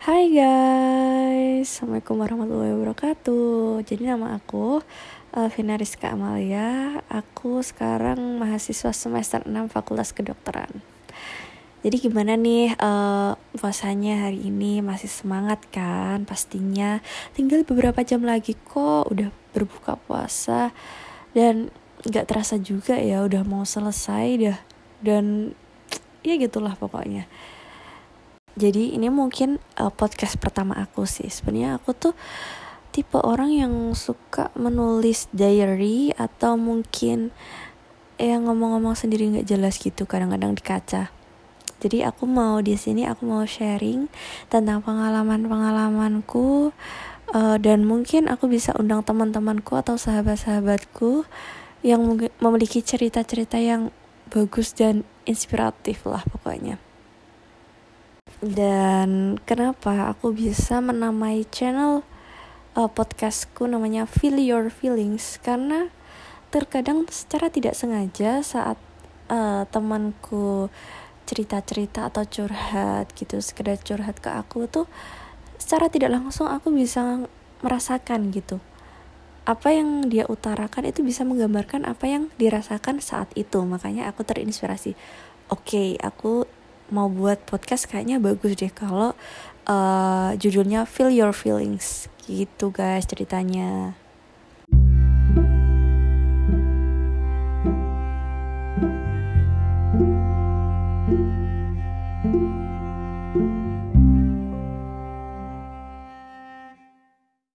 Hai guys, Assalamualaikum warahmatullahi wabarakatuh. Jadi nama aku uh, Rizka Amalia. Aku sekarang mahasiswa semester 6 Fakultas Kedokteran. Jadi gimana nih uh, puasanya hari ini? Masih semangat kan pastinya? Tinggal beberapa jam lagi kok udah berbuka puasa. Dan gak terasa juga ya udah mau selesai dah Dan ya gitulah pokoknya jadi ini mungkin uh, podcast pertama aku sih. Sebenarnya aku tuh tipe orang yang suka menulis diary atau mungkin yang ngomong-ngomong sendiri nggak jelas gitu kadang-kadang di kaca. Jadi aku mau di sini aku mau sharing tentang pengalaman-pengalamanku uh, dan mungkin aku bisa undang teman-temanku atau sahabat-sahabatku yang memiliki cerita-cerita yang bagus dan inspiratif lah pokoknya dan kenapa aku bisa menamai channel uh, podcastku namanya Feel Your Feelings? Karena terkadang secara tidak sengaja saat uh, temanku cerita-cerita atau curhat gitu sekedar curhat ke aku tuh secara tidak langsung aku bisa merasakan gitu. Apa yang dia utarakan itu bisa menggambarkan apa yang dirasakan saat itu. Makanya aku terinspirasi. Oke okay, aku mau buat podcast kayaknya bagus deh kalau uh, judulnya Feel Your Feelings gitu guys ceritanya.